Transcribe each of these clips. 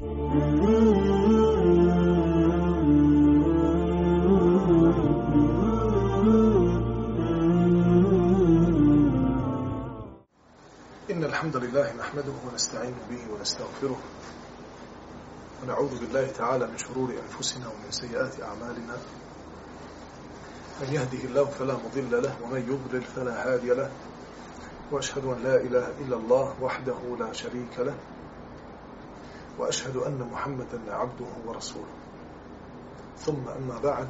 إن الحمد لله نحمده ونستعين به ونستغفره ونعوذ بالله تعالى من شرور أنفسنا ومن سيئات أعمالنا. من يهده الله فلا مضل له ومن يضلل فلا هادي له. وأشهد أن لا إله إلا الله وحده لا شريك له. وأشهد أن محمدا عبده ورسوله ثم أما بعد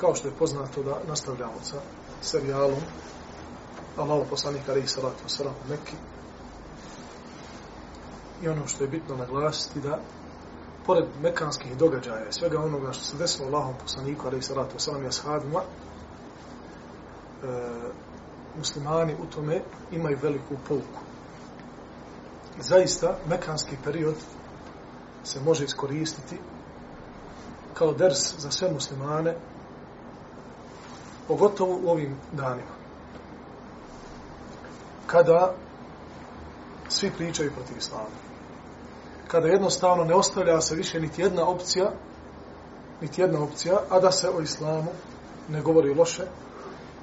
kao što je poznato da nastavljamo sa serijalom Allahu poslanik alejhi salatu u Mekki. I ono što je bitno naglasiti da pored mekanskih događaja i svega onoga što se desilo Allahom poslaniku alejhi salatu vesselam i ashabima e, muslimani u tome imaju veliku pouku. Zaista mekanski period se može iskoristiti kao ders za sve muslimane pogotovo u ovim danima. Kada svi pričaju protiv islama. Kada jednostavno ne ostavlja se više niti jedna opcija, niti jedna opcija, a da se o islamu ne govori loše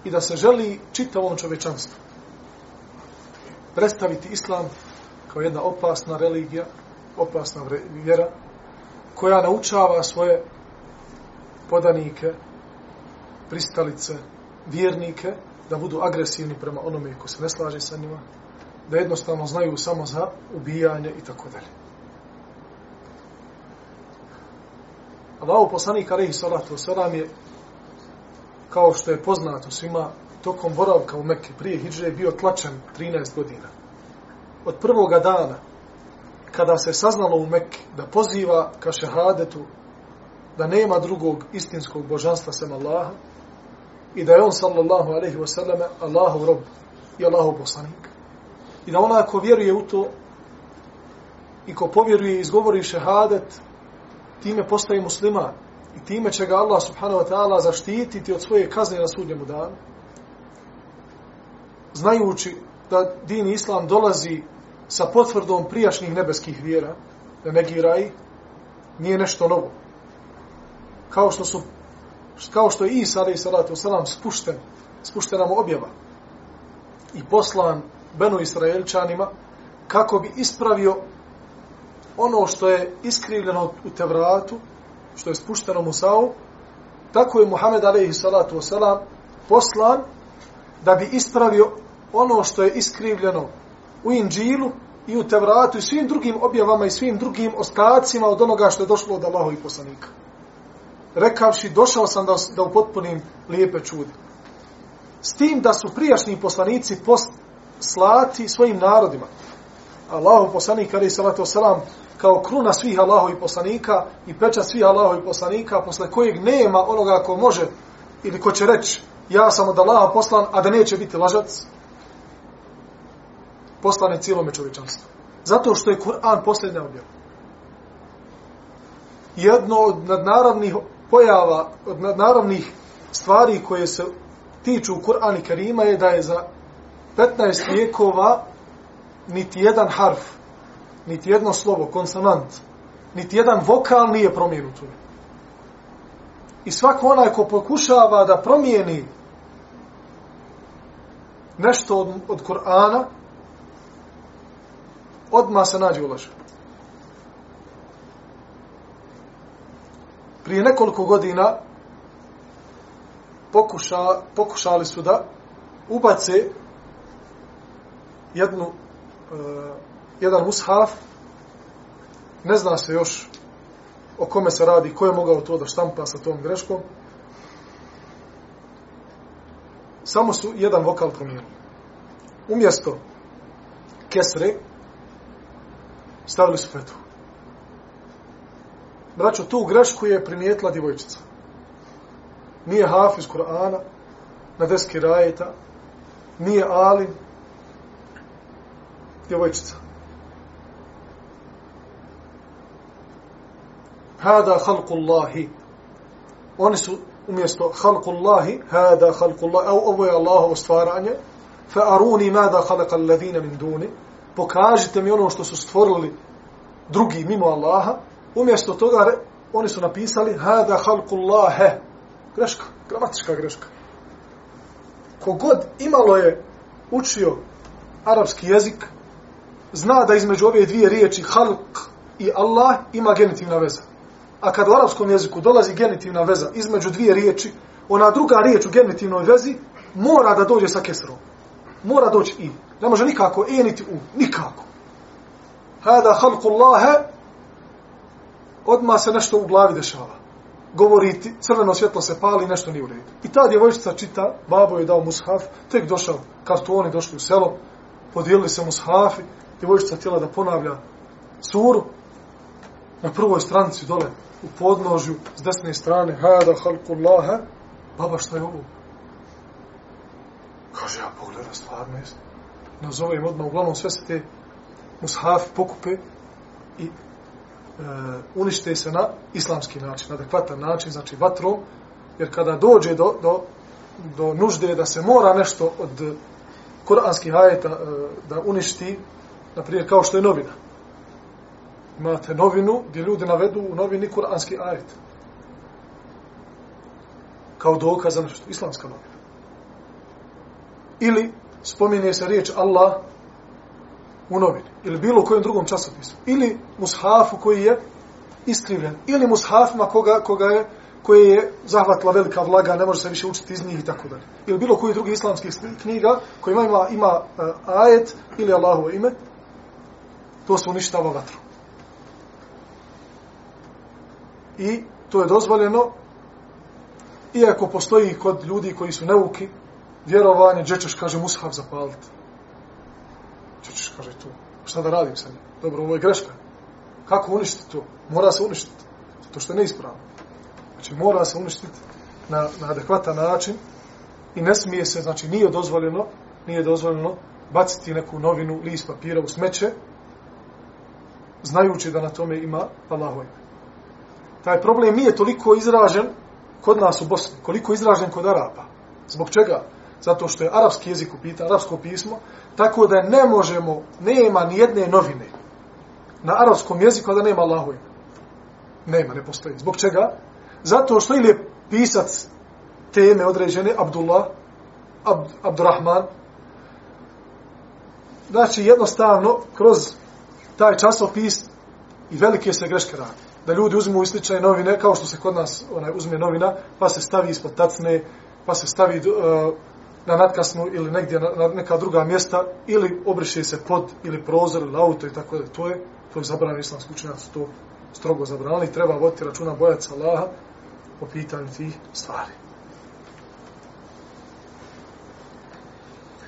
i da se želi čitavom čovečanstvu predstaviti islam kao jedna opasna religija, opasna vjera, koja naučava svoje podanike, pristalice, vjernike, da budu agresivni prema onome ko se ne slaže sa njima, da jednostavno znaju samo za ubijanje i tako dalje. Allahu poslanik alaihi salatu wasalam je kao što je poznato svima tokom boravka u Mekke prije Hidže bio tlačen 13 godina. Od prvoga dana kada se saznalo u Mekke da poziva ka šehadetu da nema drugog istinskog božanstva sem Allaha i da je on sallallahu alaihi wa sallam Allahov rob i Allahov poslanik. I da ona ko vjeruje u to i ko povjeruje i izgovori šehadet, time postaje musliman i time će ga Allah subhanahu wa ta'ala zaštititi od svoje kazne na sudnjemu danu. Znajući da din islam dolazi sa potvrdom prijašnjih nebeskih vjera, da ne giraj, nije nešto novo. Kao što su kao što je Isa alaih salatu wasalam spušten, spuštena mu objava i poslan Benu Israelčanima kako bi ispravio ono što je iskrivljeno u Tevratu, što je spušteno Musa'u, tako je Muhammed alaihi salatu wasalam poslan da bi ispravio ono što je iskrivljeno u Inđilu i u Tevratu i svim drugim objavama i svim drugim ostacima od onoga što je došlo od Allahovih poslanika rekavši došao sam da, da upotpunim lijepe čude. S tim da su prijašnji poslanici poslati svojim narodima. Allahov poslanik, ali salatu wasalam, kao kruna svih Allahovih poslanika i peča svih Allahovih poslanika, posle kojeg nema onoga ko može ili ko će reći ja sam od Allaha poslan, a da neće biti lažac, poslane cijelome čovječanstvu. Zato što je Kur'an posljednja objava. Jedno od nadnaravnih pojava od nadnaravnih stvari koje se tiču Kur'ana Karima je da je za 15 vijekova niti jedan harf, niti jedno slovo, konsonant, niti jedan vokal nije promijenut. I svako onaj ko pokušava da promijeni nešto od, od Kur'ana, odma se nađe u lažu. prije nekoliko godina pokuša, pokušali su da ubace jednu, E, jedan mushaf, ne zna se još o kome se radi, ko je mogao to da štampa sa tom greškom, samo su jedan vokal promijenili. Umjesto kesre stavili su fetu. Braćo, tu grešku je primijetila djevojčica. Nije hafiz Kur'ana, na deski rajeta, nije alim, djevojčica. Hada halkullahi. Oni su umjesto halkullahi, hada halkullahi, evo ovo je Allahovo stvaranje, fa aruni mada khalaqa alladhina min duni pokažite mi ono što su stvorili drugi mimo Allaha umjesto toga oni su napisali hada halkullahe. greška gramatička greška kogod imalo je učio arapski jezik zna da između ove dvije riječi halq i Allah ima genitivna veza. A kad u arapskom jeziku dolazi genitivna veza između dvije riječi, ona druga riječ u genitivnoj vezi mora da dođe sa kesrom. Mora doći i. Ne može nikako e niti u. Nikako. Hada halku Allahe odmah se nešto u glavi dešava. Govori ti, crveno svjetlo se pali, nešto nije u redu. I ta djevojčica čita, babo je dao mushaf, tek došao kartoni, došli u selo, podijelili se mushafi, djevojčica htjela da ponavlja suru, na prvoj stranici dole, u podnožju, s desne strane, hada halkullaha, baba šta je ovo? Kaže, ja pogleda, stvarno jest. Nazovem odmah, uglavnom sve se te mushafi pokupe i e, unište se na islamski način, na adekvatan način, znači vatrom, jer kada dođe do, do, do nužde da se mora nešto od kuranskih ajeta e, da uništi, naprijed kao što je novina. Imate novinu gdje ljudi navedu u novini kuranski ajet. Kao dokaz za nešto. Islamska novina. Ili spominje se riječ Allah u novini. Ili bilo kojem drugom časopisu. Ili mushafu koji je iskrivljen. Ili mushafima koga, koga je koje je zahvatila velika vlaga, ne može se više učiti iz njih i tako dalje. Ili bilo koji drugi islamski knjiga koji ima, ima uh, ajet ili Allahovo ime, to se uništava vatru. I to je dozvoljeno, iako postoji kod ljudi koji su neuki, vjerovanje, gdje ćeš, kaže, mushaf zapaliti. Gdje ćeš, kaže, to. Šta da radim sad? Dobro, ovo je greška. Kako uništiti to? Mora se uništiti. To što je neispravno. Znači, mora se uništiti na, na adekvatan način i ne smije se, znači, nije dozvoljeno, nije dozvoljeno baciti neku novinu, list papira u smeće, znajući da na tome ima Allahu ime. Taj problem nije toliko izražen kod nas u Bosni, koliko izražen kod Arapa. Zbog čega? Zato što je arapski jezik upita, arapsko pismo, tako da ne možemo, nema ni jedne novine na arapskom jeziku da nema Allahu ime. Nema, ne postoji. Zbog čega? Zato što ili je pisac teme određene, Abdullah, Abd, Abdurrahman, znači jednostavno, kroz taj časopis i velike se greške radi. Da ljudi uzmu islične novine, kao što se kod nas onaj, uzme novina, pa se stavi ispod tacne, pa se stavi uh, na natkasnu ili negdje na, na neka druga mjesta, ili obriše se pod ili prozor ili auto i tako da. To je, to je zabranjeno islamski učenjaci, to strogo zabranili. treba voditi računa bojaca Allaha po pitanju tih stvari.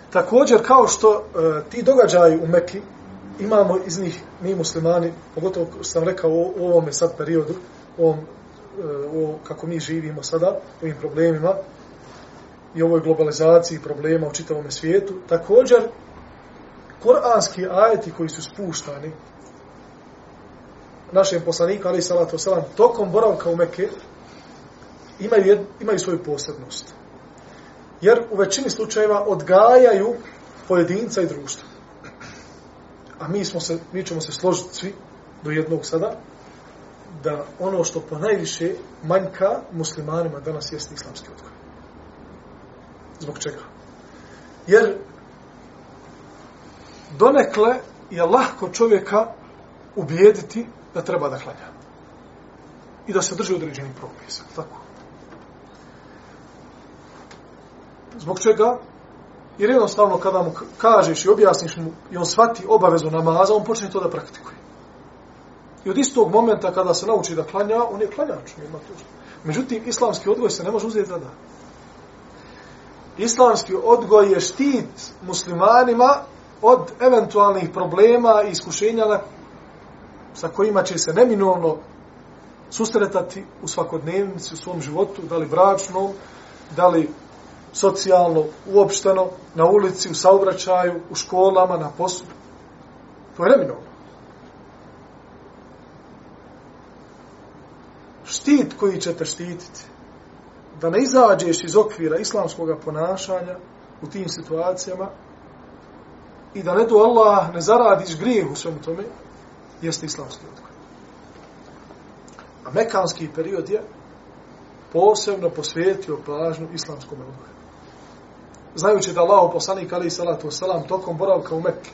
Također, kao što e, ti događaji u Mekki, imamo iz njih, mi muslimani, pogotovo sam rekao u, ovome sad periodu, u ovom, e, u, kako mi živimo sada, u ovim problemima, i ovoj globalizaciji problema u čitavom svijetu, također, koranski ajeti koji su spuštani, našem poslaniku, ali salatu salam, tokom boravka u Mekke, imaju, imaju svoju posebnost. Jer u većini slučajeva odgajaju pojedinca i društva a mi, smo se, mi ćemo se složiti svi do jednog sada, da ono što po najviše manjka muslimanima danas jeste islamski odgoj. Zbog čega? Jer donekle je lahko čovjeka ubijediti da treba da klanja. I da se drži određenih propisa. Tako. Zbog čega? Jer jednostavno kada mu kažeš i objasniš mu i on shvati obavezu namaza, on počne to da praktikuje. I od istog momenta kada se nauči da klanja, on je klanjač. Nema to. Međutim, islamski odgoj se ne može uzeti da da. Islamski odgoj je štit muslimanima od eventualnih problema i iskušenja na, sa kojima će se neminovno susretati u svakodnevnici, u svom životu, da li bračnom, da li socijalno, uopšteno, na ulici, u saobraćaju, u školama, na poslu. To je neminovno. Štit koji ćete štititi, da ne izađeš iz okvira islamskog ponašanja u tim situacijama, i da ne do Allah ne zaradiš grijeh u svemu tome, jeste islamski odgoj. A mekanski period je posebno posvetio pažnju islamskom odgoju. Znajući da Allahu poslanik ali salatu selam tokom boravka u Mekke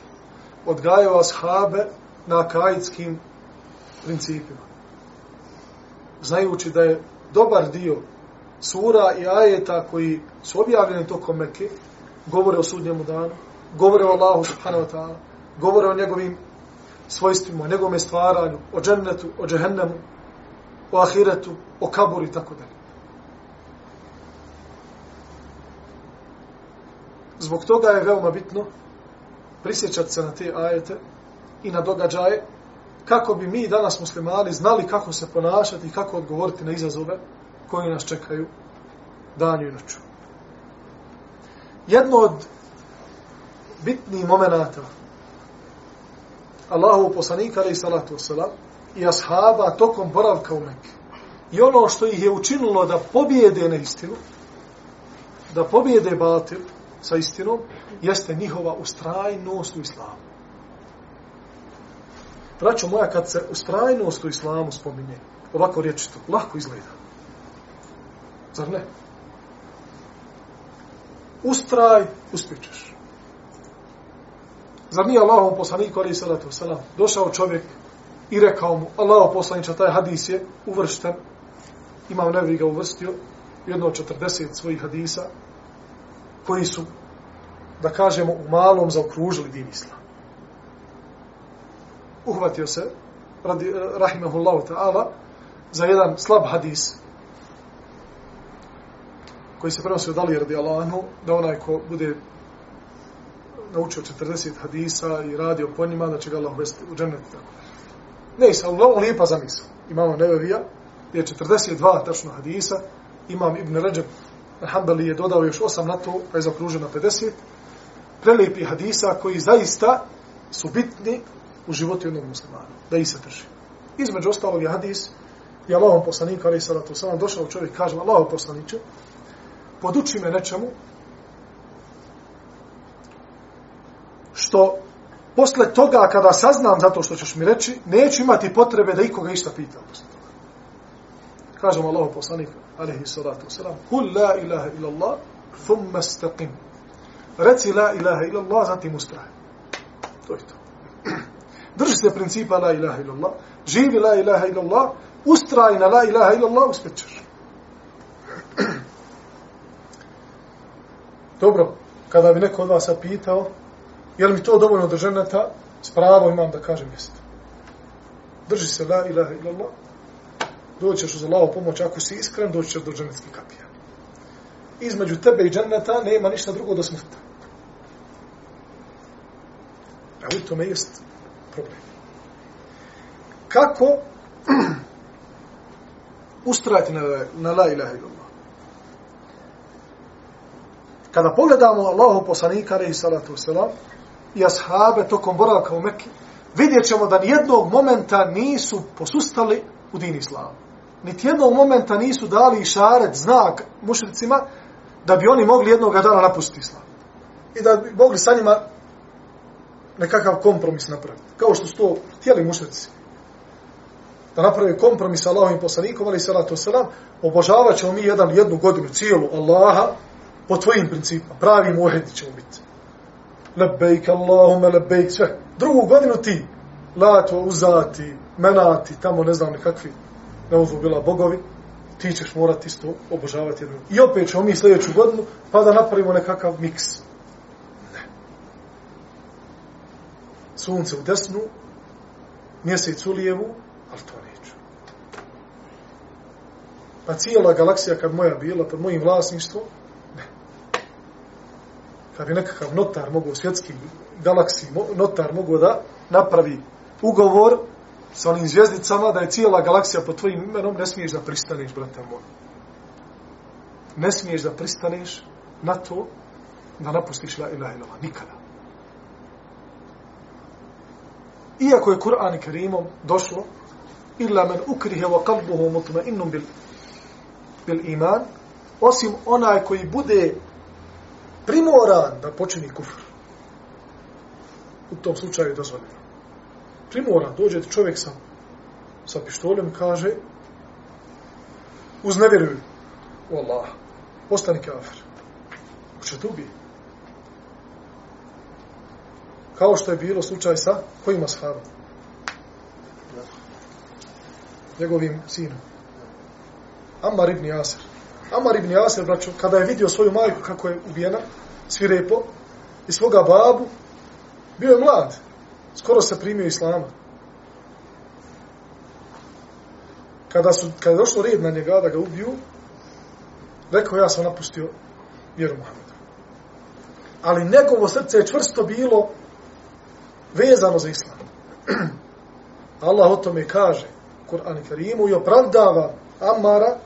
odgajao ashabe na kaidskim principima. Znajući da je dobar dio sura i ajeta koji su objavljeni tokom Mekke govore o sudnjemu danu, govore o Allahu subhanahu wa ta'ala, govore o njegovim svojstvima, o njegovom stvaranju, o džennetu, o džehennemu, o ahiretu, o kaburu i tako dalje. Zbog toga je veoma bitno prisjećati se na te ajete i na događaje kako bi mi danas muslimani znali kako se ponašati i kako odgovoriti na izazove koji nas čekaju danju i noću. Jedno od bitnijih momenata Allahu poslanika alaih salatu wasalam i ashaba tokom boravka u Mekke. I ono što ih je učinilo da pobjede na istinu, da pobjede batil sa istinom, jeste njihova ustrajnost u islamu. Braćo moja, kad se ustrajnost u islamu spominje, ovako riječito, lako izgleda. Zar ne? Ustraj, uspjećeš. Zar nije Allahom poslaniku, ali i salatu wasalam, došao čovjek i rekao mu, Allaho poslaniča, taj hadis je uvršten, imam nevi ga uvrstio, jedno od 40 svojih hadisa, koji su, da kažemo, u malom zaokružili din islam. Uhvatio se, radi, eh, rahimahullahu ta'ala, za jedan slab hadis, koji se prenosi od Ali radi Allahu, da onaj ko bude naučio 40 hadisa i radio po njima, da će ga Allah uvesti u džennet. Tako. Ne, isa, ali lijepa zamisla. Imamo Nevevija, je 42 tačno hadisa, imam Ibn Ređeb, Hanbali je dodao još 8 na to, pa je zakružio na 50. Prelijepi hadisa koji zaista su bitni u životu jednog muslimana, da ih se drži. Između ostalog je hadis, je Allahom poslanik, ali salatu salam, došao čovjek, kaže, Allahom poslaniće, poduči me nečemu, što posle toga kada saznam zato što ćeš mi reći, neću imati potrebe da ikoga išta pita. Kažemo Allahu poslaniku, alaihi salatu wasalam, kul la ilaha illallah, thumma staqim. Reci la ilaha ila Allah, zatim ustraj. To je to. Drži se principa la ilaha illallah, živi la ilaha illallah, ustraj na la ilaha illallah, Allah, uspjećeš. Dobro, kada bi neko od vas pitao, Je li mi to dovoljno do ženeta? S pravom imam da kažem jeste. Drži se la ilaha illallah, Doćeš uz Allahovu pomoć, ako si iskren, doćeš do ženetske kapije. Između tebe i dženeta nema ništa drugo do smrta. A u tome jest problem. Kako ustrajati na, na la ilaha illallah? Kada pogledamo Allahu poslanika, alaihi salatu wasalam, i ashabe tokom boravka u Mekke, vidjet ćemo da nijednog momenta nisu posustali u din islamu. Niti jednog momenta nisu dali išaret, znak mušricima, da bi oni mogli jednog dana napustiti islam. I da bi mogli sa njima nekakav kompromis napraviti. Kao što su to htjeli mušrici. Da napravi kompromis sa Allahovim poslanikom, ali salatu wasalam, obožavat ćemo mi jedan, jednu godinu cijelu Allaha po tvojim principima. Pravi muhedi ćemo biti lebejk, Allahume lebejk, sve. Drugu godinu ti, lato, uzati, menati, tamo ne znam nekakvi ne bila bogovi, ti ćeš morati isto obožavati jednu. I opet ćemo mi sljedeću godinu, pa da napravimo nekakav miks. Ne. Sunce u desnu, mjesec u lijevu, ali to neću. Pa cijela galaksija kad moja bila pod mojim vlasništvom, kad bi nekakav notar mogu svjetski galaksi notar mogu da napravi ugovor sa onim zvijezdicama da je cijela galaksija pod tvojim imenom, ne smiješ da pristaneš, brate moj. Ne smiješ da pristaneš na to da napustiš la ilaha ilaha, Nikada. Iako je Kur'an i Kerimom došlo illa men ukrihe wa kalbuhu mutma innum bil, bil iman osim onaj koji bude primoran da počini kufr. u tom slučaju je dozvoljeno primoran, dođe čovjek sa, sa pištoljem i kaže uznevjeruj u Allah, postani kafir. Hoće te ubije. Kao što je bilo slučaj sa kojima shabom? Njegovim sinom. Ammar ibn Jasir. Ammar ibn Jasir, braću, kada je vidio svoju majku kako je ubijena, svirepo, i svoga babu, bio je mlad. Skoro se primio islama. Kada, su, kada je došlo red na njega da ga ubiju, rekao ja sam napustio vjeru Muhammeda. Ali njegovo srce je čvrsto bilo vezano za islam. Allah o tome kaže Kur'an i Karimu i opravdava Amara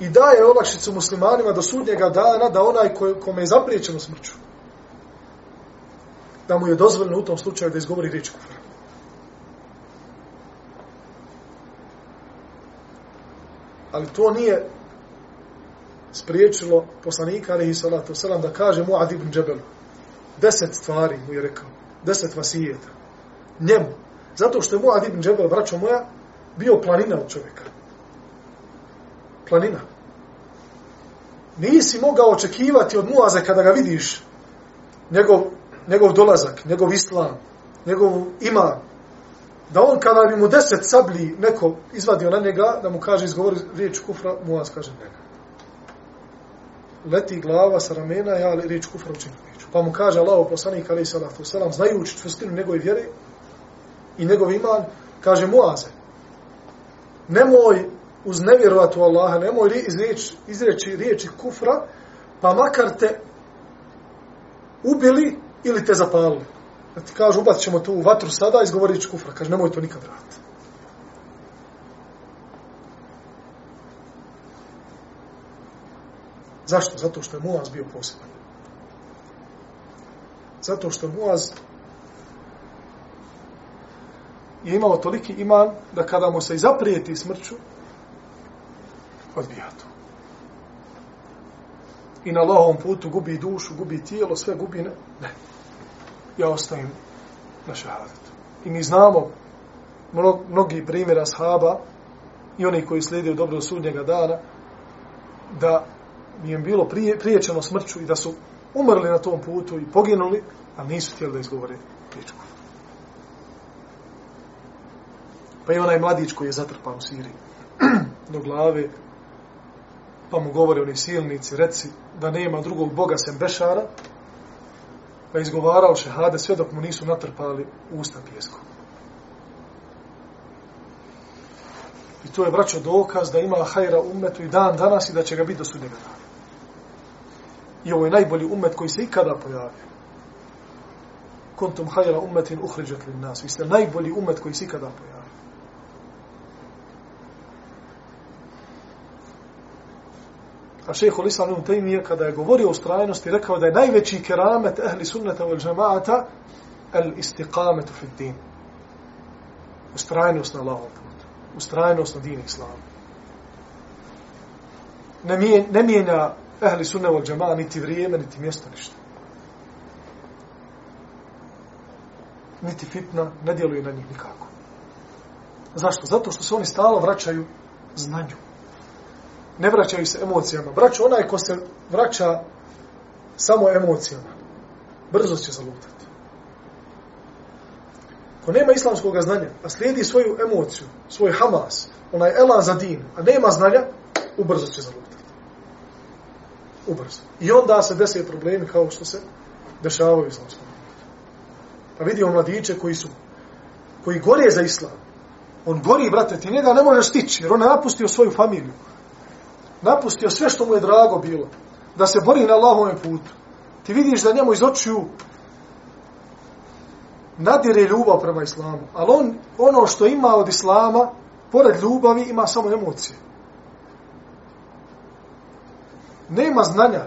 i daje olakšicu muslimanima do sudnjega dana da onaj kome je zapriječeno smrću da mu je dozvoljeno u tom slučaju da izgovori riječ kufra. Ali to nije spriječilo poslanika alihi salatu wasalam da kaže Muad ibn Džebel deset stvari mu je rekao deset vasijeta njemu. Zato što je Muad ibn Džebel braćo moja bio planina od čovjeka. Planina. Nisi mogao očekivati od Muaze kada ga vidiš njegov, njegov dolazak, njegov islam, njegov ima, da on kada bi mu deset sabli neko izvadio na njega, da mu kaže izgovori riječ kufra, Muaz kaže njega. Leti glava sa ramena, ja li riječ kufra učinu neću. Pa mu kaže Allah, poslanik alaih salatu selam, znajući čvrstinu njegove vjere i njegov iman, kaže Muaze, nemoj uz nevjerovatu Allaha, nemoj izreći, izreći riječi kufra, pa makar te ubili ili te zapalili. Da ti kažu, ubacit ćemo tu u vatru sada, izgovorit ću kufra. Kaže, nemoj to nikad raditi. Zašto? Zato što je Muaz bio poseban. Zato što Muaz je imao toliki iman da kada mu se izaprijeti smrću, odbija to. I na Allahovom putu gubi dušu, gubi tijelo, sve gubi ne. ne. Ja ostavim na šahadetu. I mi znamo mnog, mnogi primjera sahaba i oni koji slijediju dobro sudnjega dana, da mi je bilo prije, priječeno smrću i da su umrli na tom putu i poginuli, a nisu htjeli da izgovore priječku. Pa i onaj mladić koji je zatrpan u Siriji do glave, pa mu govore oni silnici, reci da nema drugog boga sem Bešara, pa izgovarao šehade sve dok mu nisu natrpali usta pjeskom. I to je braćo dokaz da ima hajra umetu i dan danas i da će ga biti do sudnjega dana. I ovo je najbolji umet koji se ikada pojavio. Kontum hajra umetin uhriđat li nas. Vi ste najbolji umet koji se ikada pojavio. A šeho Lislam Ibn Taymiye kada je govorio o strajnosti rekao da je najveći keramet ehli sunnata wal džamaata el istiqametu fi din. Ustrajnost na Allahom putu. Ustrajnost na din Islamu. Ne, ne mijenja ehli sunna wal džamaata niti vrijeme, niti mjesto, ništa. Niti fitna ne djeluje na njih nikako. Zašto? Zato što se oni stalo vraćaju znanju ne vraćaju se emocijama. Braćo, onaj ko se vraća samo emocijama, brzo će zalutati. Ko nema islamskog znanja, a slijedi svoju emociju, svoj hamas, onaj elan za din, a nema znanja, ubrzo će zalutati. Ubrzo. I onda se desi problemi kao što se dešavaju u islamskom Pa vidimo mladiće koji su, koji gorije za islam. On gori, brate, ti njega ne možeš stići, jer on je napustio svoju familiju napustio sve što mu je drago bilo, da se bori na Allahovom putu, ti vidiš da njemu iz očiju nadire ljubav prema islamu. Ali on, ono što ima od islama, pored ljubavi, ima samo emocije. Nema znanja,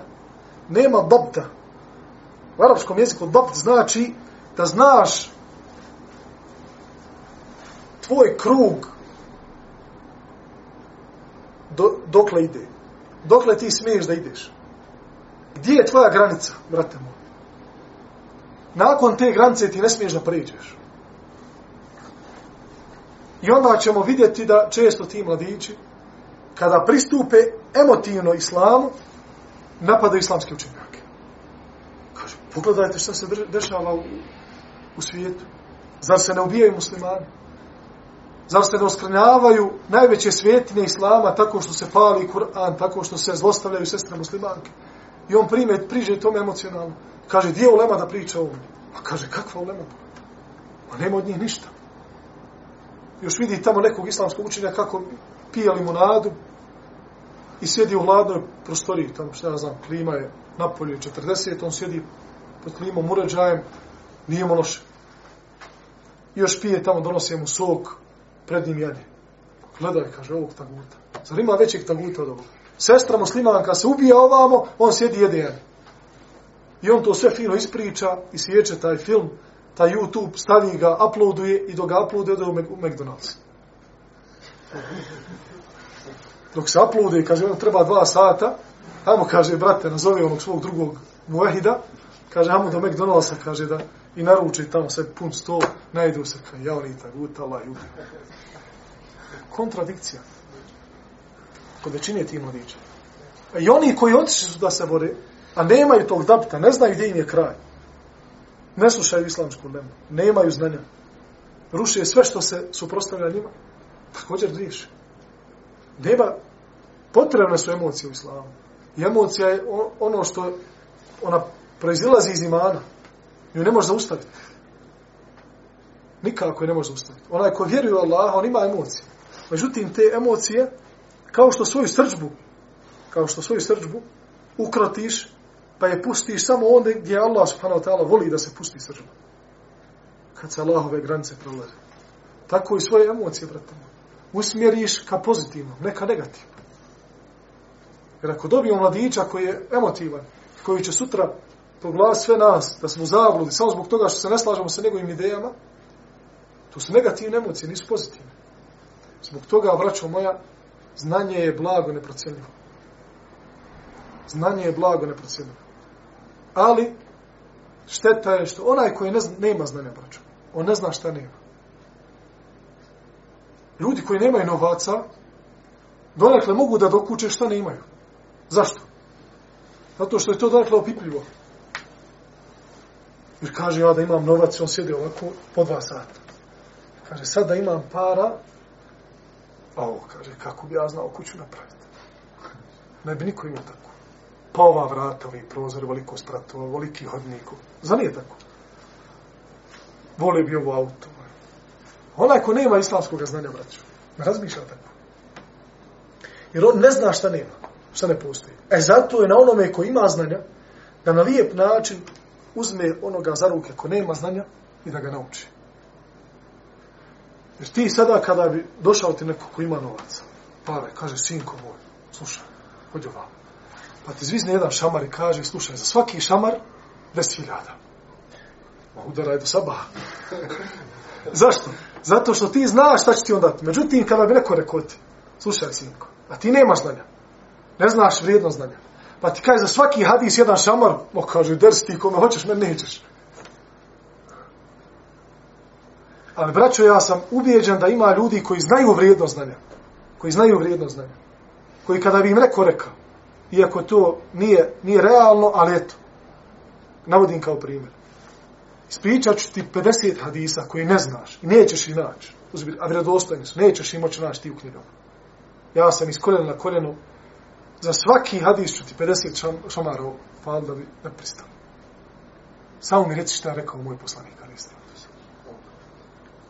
nema babta. U arapskom jeziku babt znači da znaš tvoj krug do, dokle ide. Dokle ti smiješ da ideš. Gdje je tvoja granica, brate moj? nakon te granice ti ne smiješ da priđeš. I onda ćemo vidjeti da često ti mladići, kada pristupe emotivno islamu, napadaju islamske učenjake. Kaže, pogledajte šta se dešava u, u svijetu. Zar se ne ubijaju muslimani? Zar se ne oskranjavaju najveće svjetine islama tako što se pali Kur'an, tako što se zlostavljaju sestre muslimanke? I on prime, priže tome emocionalno. Kaže, gdje je ulema da priča ovo? A kaže, kakva ulema? A nema od njih ništa. Još vidi tamo nekog islamskog učenja kako pije limonadu i sjedi u hladnoj prostoriji, tamo što ja znam, klima je napolje 40, on sjedi pod klimom uređajem, nije mu loše. I još pije tamo, donosi mu sok, pred njim jede. Gledaj, kaže, ovog taguta. Zar ima većeg taguta od ovoga? Sestra muslimanka se ubija ovamo, on sjedi jede jede. I on to sve fino ispriča i sjeće taj film, taj YouTube, stavi ga, uploaduje i dok ga uploaduje, ode u McDonald's. Dok se uploaduje, kaže, on treba dva sata, ajmo, kaže, brate, nazove onog svog drugog muahida, kaže, ajmo do McDonald'sa, kaže, da i naruči tamo sve pun sto, najdu se, kaj ja, oni ta guta, Kontradikcija. Kod većine tih mladića. E, I oni koji otišli su da se bore, a nemaju tog dapta, ne znaju gdje im je kraj. Ne slušaju islamsku lemu, nemaju znanja. Ruše sve što se suprostavlja njima, također griješi. Nema, potrebne su emocije u islamu. I emocija je ono što ona proizilazi iz imana. Nju ne može zaustaviti. Nikako je ne može zaustaviti. Onaj ko vjeruje u Allaha, on ima emocije. Međutim, te emocije, kao što svoju srđbu, kao što svoju srđbu, ukrotiš, pa je pustiš samo onda gdje Allah subhanahu wa ta'ala voli da se pusti srđba. Kad se Allahove granice prolaze. Tako i svoje emocije, brate. Usmjeriš ka pozitivnom, ne ka negativnom. Jer ako dobijemo mladića koji je emotivan, koji će sutra proglas sve nas, da smo zabludi, samo zbog toga što se ne slažemo sa njegovim idejama, to su negativne emocije, nisu pozitivne. Zbog toga, vraćo moja, znanje je blago neprocenljivo. Znanje je blago neprocenljivo. Ali, šteta je što onaj koji ne zna, nema znanja, braćo, on ne zna šta nema. Ljudi koji nemaju novaca, donekle mogu da dokuče šta ne imaju. Zašto? Zato što je to donekle opipljivo. Jer kaže ja da imam novac, on sjedi ovako po dva sata. Kaže, sad da imam para, a ovo kaže, kako bi ja znao kuću napraviti. Ne bi niko imao tako. Pa ova vrata, ovi prozor, veliko spratova, veliki hodniku. Za nije tako. Vole bi ovo auto. Onaj ko nema islamskog znanja, braću, ne razmišlja tako. Jer on ne zna šta nema, šta ne postoji. E zato je na onome ko ima znanja, da na lijep način uzme onoga za ruke ko nema znanja i da ga nauči. Jer ti sada kada bi došao ti neko ko ima novaca, pare, kaže, sinko moj, slušaj, hođi vam. Pa ti zvizne jedan šamar i kaže, slušaj, za svaki šamar, deset hiljada. Ma udaraj do sabaha. Zašto? Zato što ti znaš šta će ti on dati. Međutim, kada bi neko rekao ti, slušaj, sinko, a ti nemaš znanja, ne znaš vrijedno znanja, Pa ti kaže za svaki hadis jedan šamar, mo kaže, drsti ti kome hoćeš, me nećeš. Ali, braćo, ja sam ubijeđen da ima ljudi koji znaju vrijednost znanja. Koji znaju vrijednost znanja. Koji kada bi im rekao, rekao, iako to nije, nije realno, ali eto, navodim kao primjer. Ispričat ću ti 50 hadisa koji ne znaš i nećeš ih naći. A vredostojni su, nećeš ih moći naći ti u knjigama. Ja sam iz koljena na koljenu za svaki hadis ću ti 50 šam, šamarov fal da bi ne pristao. Samo mi reci šta je rekao moj poslanik.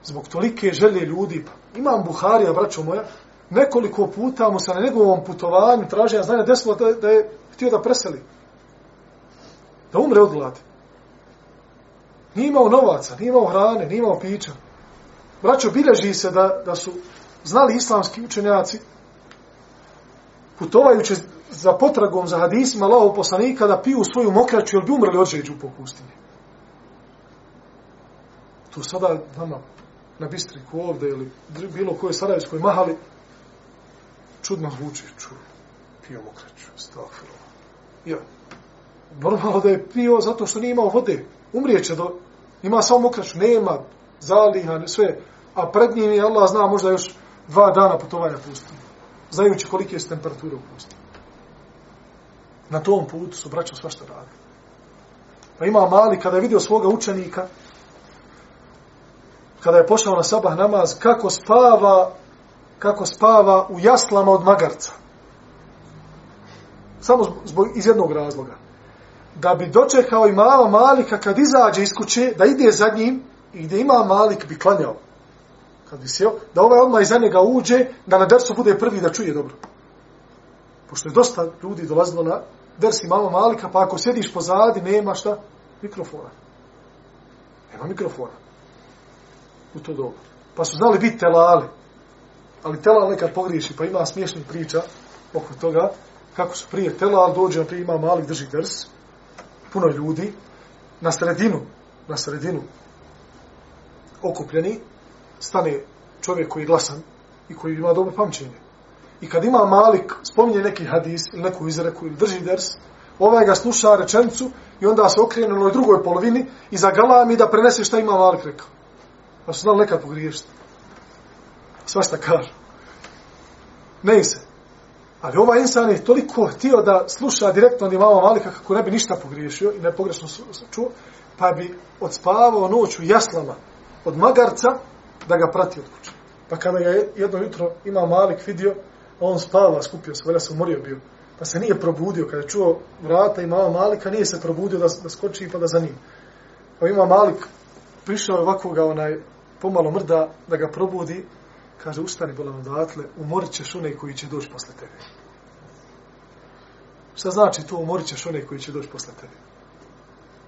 Zbog tolike želje ljudi, pa imam Buharija, braćo moja, nekoliko puta mu se na njegovom putovanju traženja znanja desilo da, da je htio da preseli. Da umre od glade. Nije imao novaca, nije imao hrane, nije imao pića. Braćo, bilježi se da, da su znali islamski učenjaci putovajući za potragom za hadisima Allahov poslanika da piju svoju mokraću jer bi umrli od žeđu po pustinji. To sada nama na Bistriku ovde ili bilo koje Sarajevskoj mahali čudno zvuči čudno. pio mokraću stafilo. Ja. Normalno da je pio zato što nije imao vode. Umrijeće do... Ima samo mokraću, nema zaliha, sve. A pred njim je Allah zna možda još dva dana putovanja pustinje. Znajući kolike je temperature u pustinu. Na tom putu su braća svašta radili. Pa ima mali, kada je vidio svoga učenika, kada je pošao na sabah namaz, kako spava, kako spava u jaslama od magarca. Samo zbog, iz jednog razloga. Da bi dočekao i mala malika kad izađe iz kuće, da ide za njim i gdje ima malik bi klanjao. Kad bi sjeo, da ovaj odmah iza njega uđe, da na dersu bude prvi da čuje dobro. Pošto je dosta ljudi dolazilo na dersi malo malika, pa ako sjediš pozadi, nema šta? Mikrofona. Nema mikrofona. U to dobro. Pa su znali biti telali. Ali telal nekad pogriješi, pa ima smiješnih priča oko toga, kako su prije telal, dođe, prije ima malik, drži ders, puno ljudi, na sredinu, na sredinu, okupljeni, stane čovjek koji je glasan i koji ima dobro pamćenje. I kad ima malik, spominje neki hadis ili neku izreku ili drži ders, ovaj ga sluša rečencu i onda se okrene na drugoj polovini i zagala mi da prenese šta ima malik rekao. Pa su znali nekad pogriješiti. Svašta kaže. Ne se. Ali ovaj insan je toliko htio da sluša direktno od imama Malika kako ne bi ništa pogriješio i ne pogrešno čuo, pa bi odspavao noć u jaslama od magarca da ga prati od kuće. Pa kada ga jedno jutro ima Malik vidio, on spava, skupio se, velja se umorio bio. Pa se nije probudio, kada je čuo vrata i mama Malika, nije se probudio da, da skoči pa da za njim. Pa ima Malik, prišao je ovako ga onaj, pomalo mrda, da ga probudi, kaže, ustani bolan odatle, umorit ćeš one koji će doći posle tebe. Šta znači to, umorit ćeš one koji će doći posle tebe?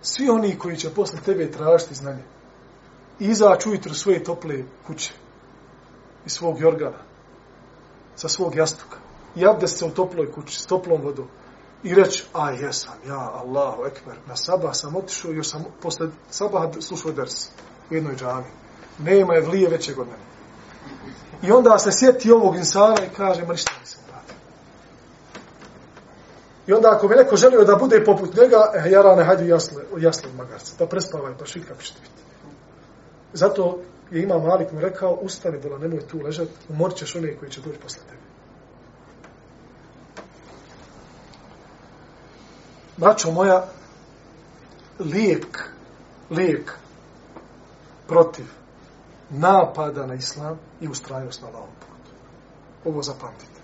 Svi oni koji će posle tebe tražiti znanje, izaći ujutru svoje tople kuće i svog jorgana, sa svog jastuka, i abdest se u toploj kući, s toplom vodom, i reći, a jesam, ja, Allahu ekber, na sabah sam otišao, još sam posle sabaha slušao ders u jednoj džami. Nema je vlije većeg od mene. I onda se sjeti ovog insana i kaže, ma ništa nisam radio. I onda ako bi neko želio da bude poput njega, eh, jarane, hajde jasle, jasle magarca, da prespavaj, pa, pa šit kako pa ćete biti. Zato je ima Malik mu rekao, ustani, bola, nemoj tu ležat, umor ćeš one koji će doći posle tebe. Braćo moja, lijek, lijek protiv napada na islam i ustrajnost na ovom putu. Ovo zapamtite.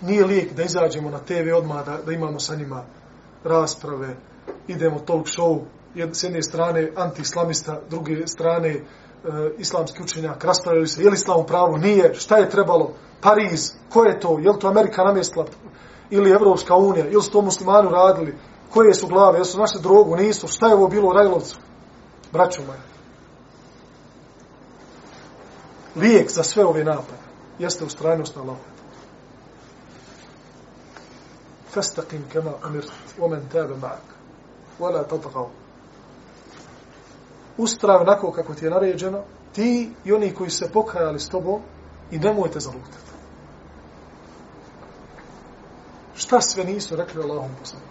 Nije lijek da izađemo na TV odmah, da, da imamo sa njima rasprave, idemo talk show, s jedne strane anti-islamista, druge strane e, islamski učenjak, raspravili se, je li islam u pravu, nije, šta je trebalo, Pariz, ko je to, je li to Amerika namjestila, ili Evropska unija, ili su to muslimani radili, koje su glave, jesu našli drogu, nisu, šta je ovo bilo u Rajlovcu? Braćo moja. Lijek za sve ove napade jeste ustrajnost na Allahom. Fastaqim kama amirt, omen tebe ma'ak, wala tatagav ustrav onako kako ti je naređeno, ti i oni koji se pokajali s tobom i nemojte zalutati. Šta sve nisu rekli Allahom poslaniku?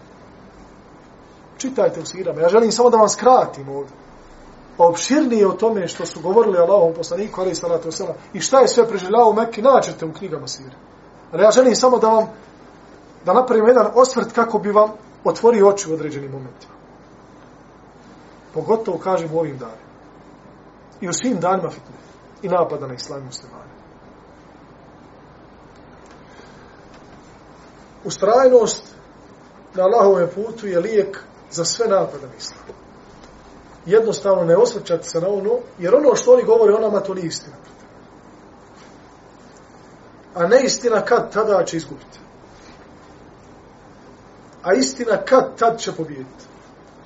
Čitajte u sirama. Ja želim samo da vam skratim ovdje. Pa opširnije o tome što su govorili Allahom poslaniku, ali i salatu wasalam, i šta je sve preživljavao u Mekke, naćete u knjigama sire. Ali ja želim samo da vam, da napravim jedan osvrt kako bi vam otvorio oči u određenim momentima. Pogotovo, kažem, u ovim danima. I u svim danima fitne. I napada na islam muslimane. Ustrajnost na Allahovom putu je lijek za sve napada na islam. Jednostavno ne osvrćati se na ono, jer ono što oni govore o nama, to nije istina. A ne istina kad tada će izgubiti. A istina kad tad će pobijediti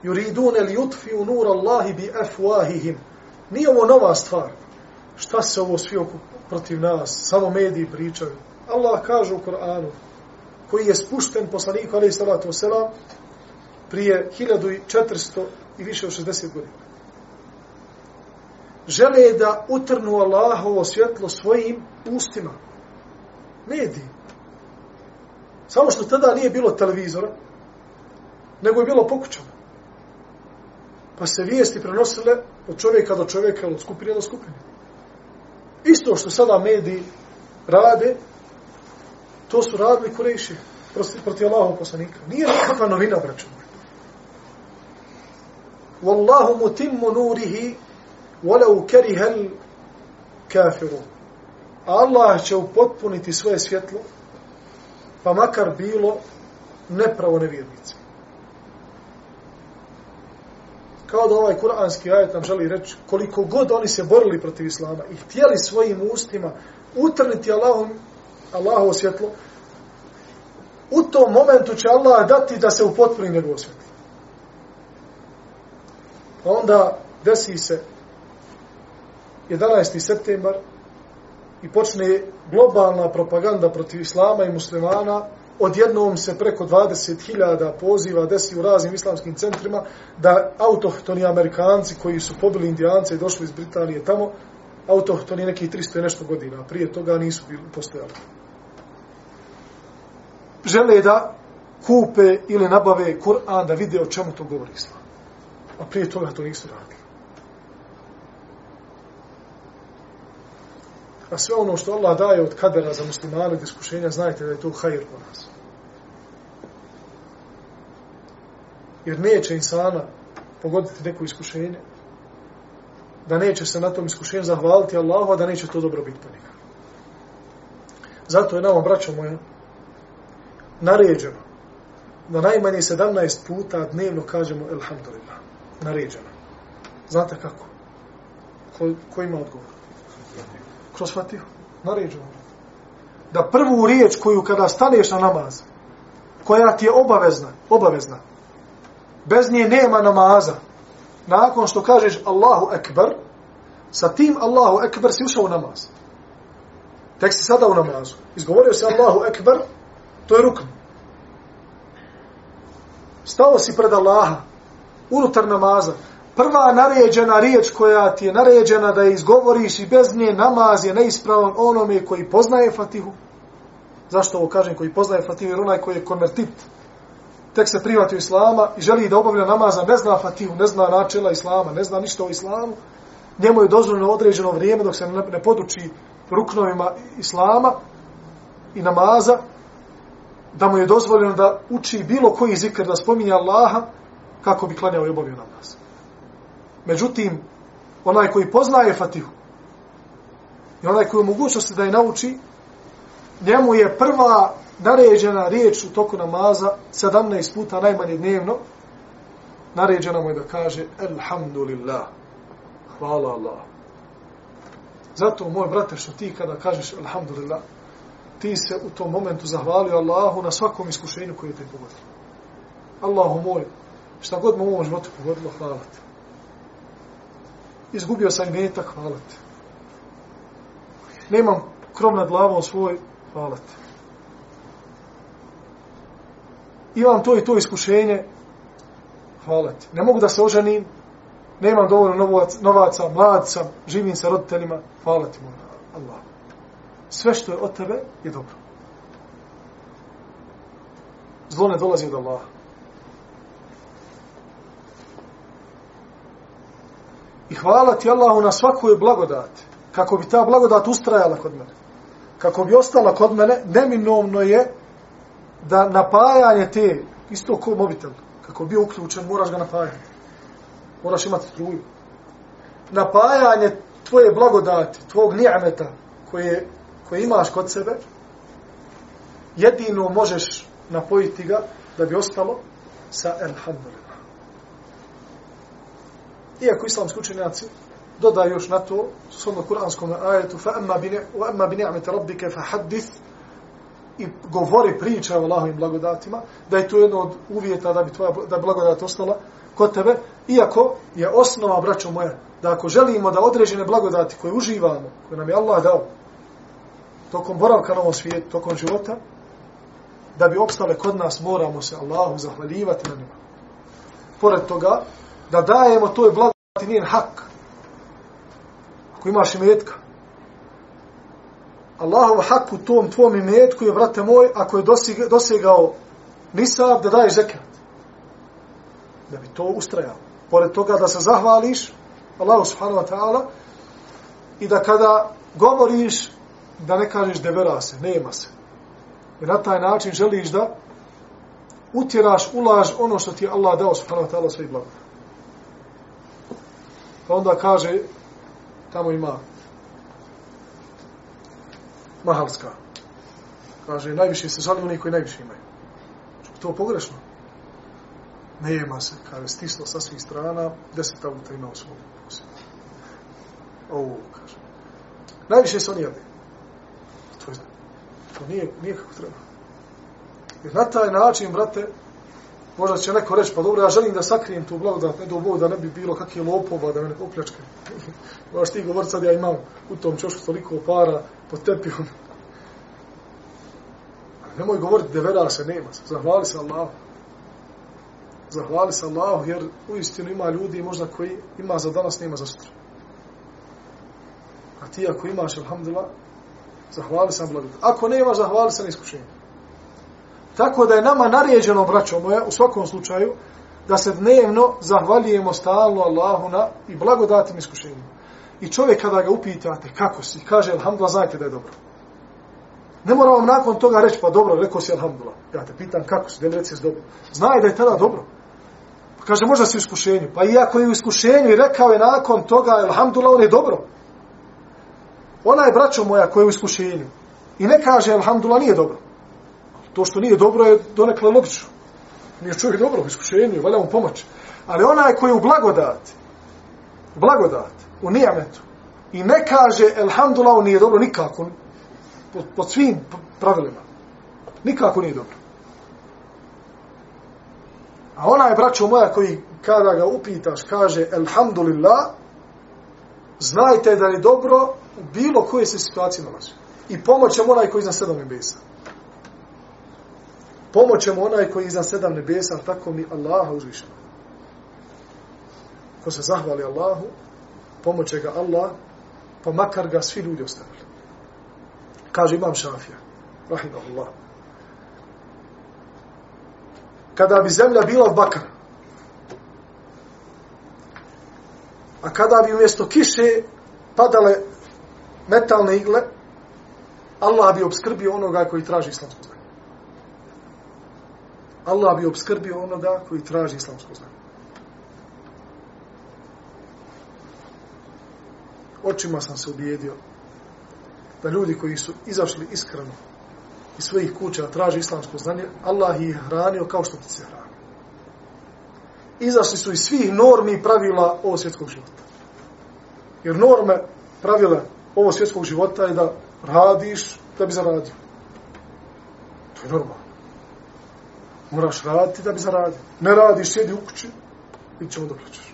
yuridun li yutfi'u nur Allahi bi afwahihim. Nije ovo nova stvar. Šta se ovo svi oko protiv nas? Samo mediji pričaju. Allah kaže u Koranu, koji je spušten poslaniku, alaih salatu wasalam, prije 1400 i više od 60 godina. Žele da utrnu Allahovo svjetlo svojim ustima. Mediji. Samo što tada nije bilo televizora, nego je bilo pokućano. Pa se vijesti prenosile od čovjeka do čovjeka, od skupine do skupine. Isto što sada mediji rade, to su radili kurejši proti, proti Allahom poslanika. Nije nikakva novina, braćo moj. Wallahu mutimmu nurihi walau kerihel kafiru. Allah će upotpuniti svoje svjetlo, pa makar bilo nepravo nevjernice. Kao da ovaj kuranski ajet nam želi reći koliko god oni se borili protiv Islama i htjeli svojim ustima utrniti Allahom, Allahovo svjetlo, u tom momentu će Allah dati da se upotpuni njegovo svjetlo. Pa onda desi se 11. septembar i počne globalna propaganda protiv Islama i muslimana, odjednom se preko 20.000 poziva desi u raznim islamskim centrima da autohtoni Amerikanci koji su pobili Indijance i došli iz Britanije tamo, autohtoni nekih 300 nešto godina, prije toga nisu bili postojali. Žele da kupe ili nabave Kur'an da vide o čemu to govori Islam. A prije toga to nisu radili. A sve ono što Allah daje od kadera za muslimane od iskušenja, znajte da je to hajr po nas. Jer neće insana pogoditi neko iskušenje, da neće se na tom iskušenju zahvaliti Allahu, a da neće to dobro biti po njega. Zato je nama, braćo moje, naređeno da najmanje 17 puta dnevno kažemo Elhamdulillah. Naređeno. Znate kako? Ko, ko ima odgovor? Kroz Fatihu. Naređeno. Da prvu riječ koju kada staneš na namaz, koja ti je obavezna, obavezna, bez nje nema namaza, nakon što kažeš Allahu Ekber, sa tim Allahu Ekber si ušao u namaz. Tek si sada u namazu. Izgovorio si Allahu Ekber, to je rukn. Stao si pred Allaha, unutar namaza. Prva naređena riječ koja ti je naređena da je izgovoriš i bez nje namaz je neispravan onome koji poznaje Fatihu. Zašto ovo kažem koji poznaje Fatihu? Jer onaj koji je konvertit, tek se privati u Islama i želi da obavlja namaza, ne zna Fatihu, ne zna načela Islama, ne zna ništa o Islamu, njemu je dozvoljeno određeno vrijeme dok se ne poduči ruknovima Islama i namaza, da mu je dozvoljeno da uči bilo koji zikr da spominje Allaha kako bi klanjao i obavio namaz. Međutim, onaj koji poznaje Fatihu i onaj koji je mogućnosti da je nauči, njemu je prva naređena riječ u toku namaza 17 puta najmanje dnevno, naređena mu je da kaže Elhamdulillah, hvala Allah. Zato, moj brate, što ti kada kažeš Elhamdulillah, ti se u tom momentu zahvalio Allahu na svakom iskušenju koje te pogodilo. Allahu moj, šta god mu u ovom životu pogodilo, hvala ti. Izgubio sam imetak, hvala te. Nemam krov nad glavom svoj, hvala te. Imam to i to iskušenje, hvala te. Ne mogu da se oženim, nemam dovoljno novac, novaca mlad sam, živim sa roditeljima, hvala ti moj Allah sve što je od tebe je dobro. Zlo ne dolazi od Allaha. I hvala ti Allahu na svakoj blagodat, kako bi ta blagodat ustrajala kod mene. Kako bi ostala kod mene, neminovno je da napajanje te, isto ko mobitel, kako bi uključen, moraš ga napajati. Moraš imati struju. Napajanje tvoje blagodati, tvog nijameta, koje koje imaš kod sebe, jedino možeš napojiti ga da bi ostalo sa elhamdulillah. Iako islamski učenjaci dodaju još na to, shodno kuranskom ajetu, fa emma bi ni'mete rabbike fa haddith, i govori priča o Allahovim blagodatima, da je to jedno od uvjeta da bi tvoja da blagodat ostala kod tebe, iako je osnova, braćo moja, da ako želimo da određene blagodati koje uživamo, koje nam je Allah dao, tokom boravka na ovom svijetu, tokom života, da bi opstale kod nas, moramo se Allahu zahvaljivati na njima. Pored toga, da dajemo toj blagodati njen hak. Ako imaš imetka, Allahov hak u tom tvom imetku je, vrate moj, ako je dosegao nisab, da daješ zekat. Da bi to ustrajao. pored toga da se zahvališ Allahu subhanahu wa ta'ala i da kada govoriš da ne kažeš devera se, nema se. I na taj način želiš da utjeraš, ulaž ono što ti je Allah dao subhanahu wa ta'ala svoj blago. Pa onda kaže, tamo ima Mahalska. Kaže, najviše se žali oni koji najviše imaju. To je pogrešno. Nema se, kaže, stislo sa svih strana, deset auta ima u svom posjedu. Ovo, kaže. Najviše se oni jade. To, je, to nije, nije kako treba. Jer na taj način, brate, možda će neko reći, pa dobro, ja želim da sakrijem tu blagodat, ne do Bog, da ne bi bilo kakve lopova, da me ne popljačke. Možeš ti govoriti, sad ja imam u tom čošku toliko para pod tepihom. Nemoj govoriti, devera se nema. Zahvali se Allah. Zahvali se Allah, jer u istinu ima ljudi možda koji ima za danas, nema za sutra. A ti ako imaš, alhamdulillah, zahvali se blagodat. Ako ne imaš, zahvali se na iskušenju. Tako da je nama naređeno, braćo moja, u svakom slučaju, da se dnevno zahvalijemo stalno Allahu na i blagodatim iskušenjima. I čovjek kada ga upitate kako si, kaže, alhamdulillah, znajte da je dobro. Ne mora vam nakon toga reći, pa dobro, rekao si alhamdulillah. Ja te pitan kako si, da mi reci dobro. Znaje da je tada dobro. Pa kaže, možda si u iskušenju. Pa iako je u iskušenju i rekao je nakon toga, alhamdulillah, on je dobro. Ona je braćo moja koja je u iskušenju. I ne kaže, alhamdulillah, nije dobro. To što nije dobro je donekle logično. Nije čovjek dobro u iskušenju, valja mu pomoć. Ali onaj koji je u blagodat, blagodat, u nijametu, i ne kaže, alhamdulillah, nije dobro nikako, pod, pod svim pravilima. Nikako nije dobro. A ona je, braćo moja, koji kada ga upitaš, kaže, alhamdulillah, znajte da je dobro u bilo koje se situacije nalazi. I pomoćemo onaj koji je iznad sedam nebesa. Pomoćemo onaj koji je iznad sedam nebesa, tako mi Allaha uzvišeno. Ko se zahvali Allahu, pomoće ga Allah, pa makar ga svi ljudi ostavili. Kaže imam šafija, rahimahullah. Kada bi zemlja bila bakar, a kada bi umjesto kiše padale metalne igle, Allah bi obskrbio onoga koji traži islamsku. Allah bi obskrbio onoga koji traži islamsko znanje. Očima sam se ubijedio da ljudi koji su izašli iskreno iz svojih kuća traži islamsko znanje, Allah ih hranio kao što ti se hrani. Izašli su iz svih normi i pravila ovog svjetskog života. Jer norme, pravila ovog svjetskog života je da radiš da bi zaradio. To je normalno. Moraš raditi da bi zaradio. Ne radiš, sjedi u kući i ćemo da plaćaš.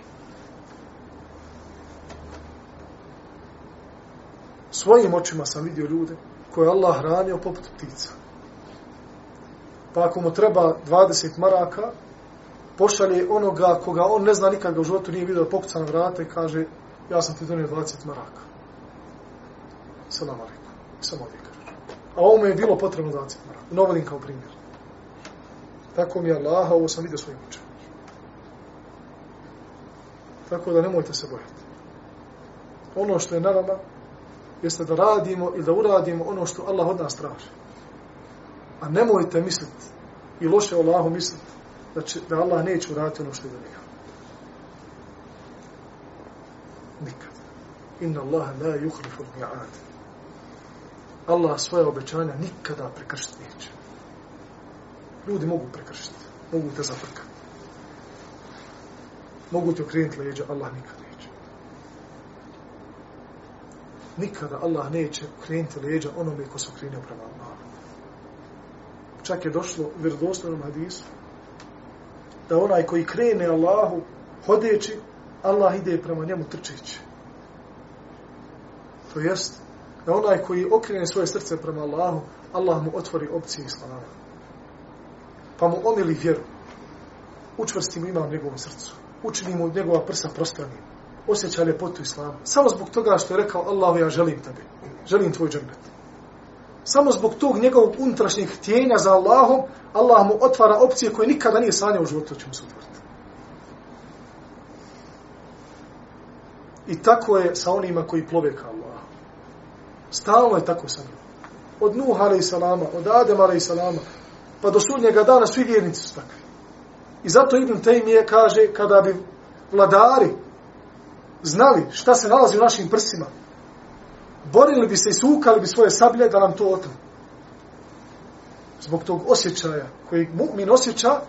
svojim očima sam vidio ljude koje Allah hranio poput ptica. Pa ako mu treba 20 maraka, pošalje onoga koga on ne zna nikad ga u životu nije vidio pokuca na vrata i kaže ja sam ti donio 20 maraka. Salam alaikum. Samo ovdje kaže. A ovo je bilo potrebno 20 maraka. Novodim kao primjer. Tako mi je Allah, ovo sam vidio svojim očima. Tako da nemojte se bojati. Ono što je na nama, jeste da radimo i da uradimo ono što Allah od nas traži. A nemojte misliti i loše Allahu misliti da, će, da Allah neće uraditi ono što je do njega. Nikad. Inna Allah la yukhlifu mi'ad. Allah svoje obećanja nikada prekršiti neće. Ljudi mogu prekršiti. Mogu te zafrkati. Mogu te okrenuti leđa, Allah nikad nikada Allah neće okrenuti leđa onome ko se okrenio prema Allahu. Čak je došlo u vjerodostojnom hadisu da onaj koji krene Allahu hodeći, Allah ide prema njemu trčeći. To jest, da onaj koji okrene svoje srce prema Allahu, Allah mu otvori opcije islama. Pa mu omili vjeru. Učvrsti mu ima u njegovom srcu. Učini mu njegova prsa prostranim osjeća ljepotu islama. Samo zbog toga što je rekao Allahu ja želim tebe. Želim tvoj džernet. Samo zbog tog njegovog unutrašnjeg tijenja za Allahom, Allah mu otvara opcije koje nikada nije sanjao u životu, će mu se otvoriti. I tako je sa onima koji plove ka Allahu. Stalno je tako sa njima. Od Nuh a.s. od Adem a.s pa do sudnjega dana svi vjernici su takvi. I zato Ibn Taymiye kaže kada bi vladari znali šta se nalazi u našim prsima, borili bi se i sukali bi svoje sablje da nam to otru. Zbog tog osjećaja koji mu'min osjeća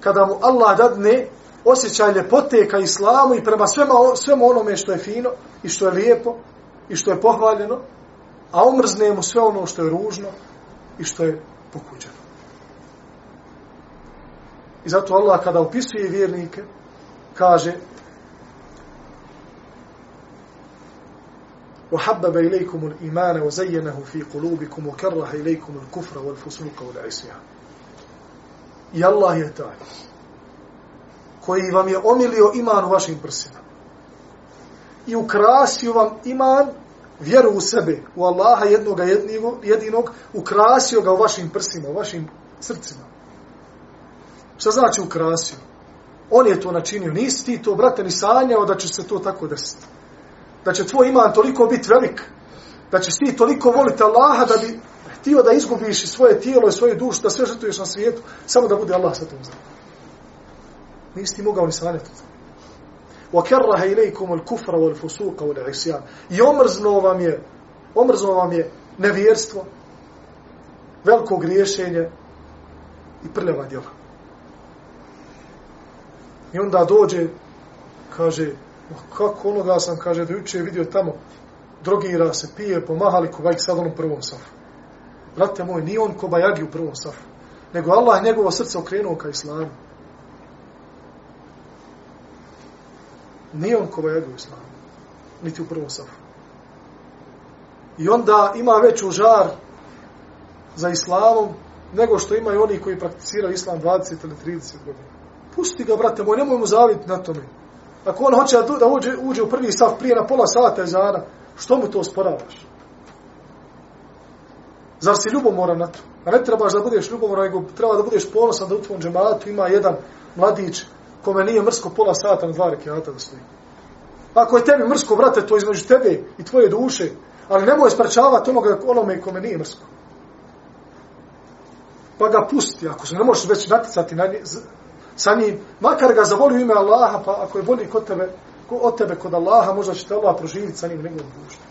kada mu Allah dadne osjećaj ljepote ka islamu i prema svema, svema onome što je fino i što je lijepo i što je pohvaljeno, a omrzne mu sve ono što je ružno i što je pokuđeno. I zato Allah kada opisuje vjernike, kaže وحبب إليكم الإيمان وزينه في قلوبكم وكره إليكم الكفر والفسوق والعصيان يا الله تعالى koji vam je omilio iman u vašim prsima. I ukrasio vam iman vjeru u sebe u Allaha jednoga jedinog ukrasio ga u vašim prsima u vašim srcima. Šta znači ukrasio? On je to načinio. Nisi ti to, brate, ni sanjao da će se to tako desiti. Da će tvoj iman toliko biti velik. Da će ti toliko voliti Allaha da bi htio da izgubiš svoje tijelo i svoju dušu, da sve žrtuješ na svijetu, samo da bude Allah sa tom zemlom. Nisi ti mogao ni sanjati to. وَكَرَّهَ إِلَيْكُمُ الْكُفْرَ وَالْفُسُوكَ وَالْعِسْيَانِ I omrzno vam je, omrzno vam je nevjerstvo, veliko griješenje i prljava djela. I onda dođe, kaže, kako onoga sam, kaže, da juče vidio tamo, drogira se, pije, pomahali ko vajk sad onom prvom safu. Brate moj, nije on ko bajagi u prvom safu, nego Allah njegovo srce okrenuo ka islamu. Nije on ko bajagi u islamu, niti u prvom safu. I onda ima veću žar za islamom, nego što imaju oni koji prakticiraju islam 20 ili 30 godina. Pusti ga, brate moj, nemoj mu zaviti na tome. Ako on hoće da uđe, uđe u prvi stav prije na pola sata ezana, što mu to osporavaš? Zar si ljubomoran na to? A ne trebaš da budeš ljubomoran, nego treba da budeš ponosan da u tvom džematu ima jedan mladić kome nije mrsko pola sata na dva rekiata da stoji. Ako je tebi mrsko, brate, to između tebe i tvoje duše, ali nemoj sprečavati onoga onome kome nije mrsko. Pa ga pusti, ako se ne možeš već naticati na nje, sa njim, makar ga zavoli u ime Allaha, pa ako je bolji kod tebe, ko, od tebe kod Allaha, možda će te Allah proživiti sa njim negdje u društvu.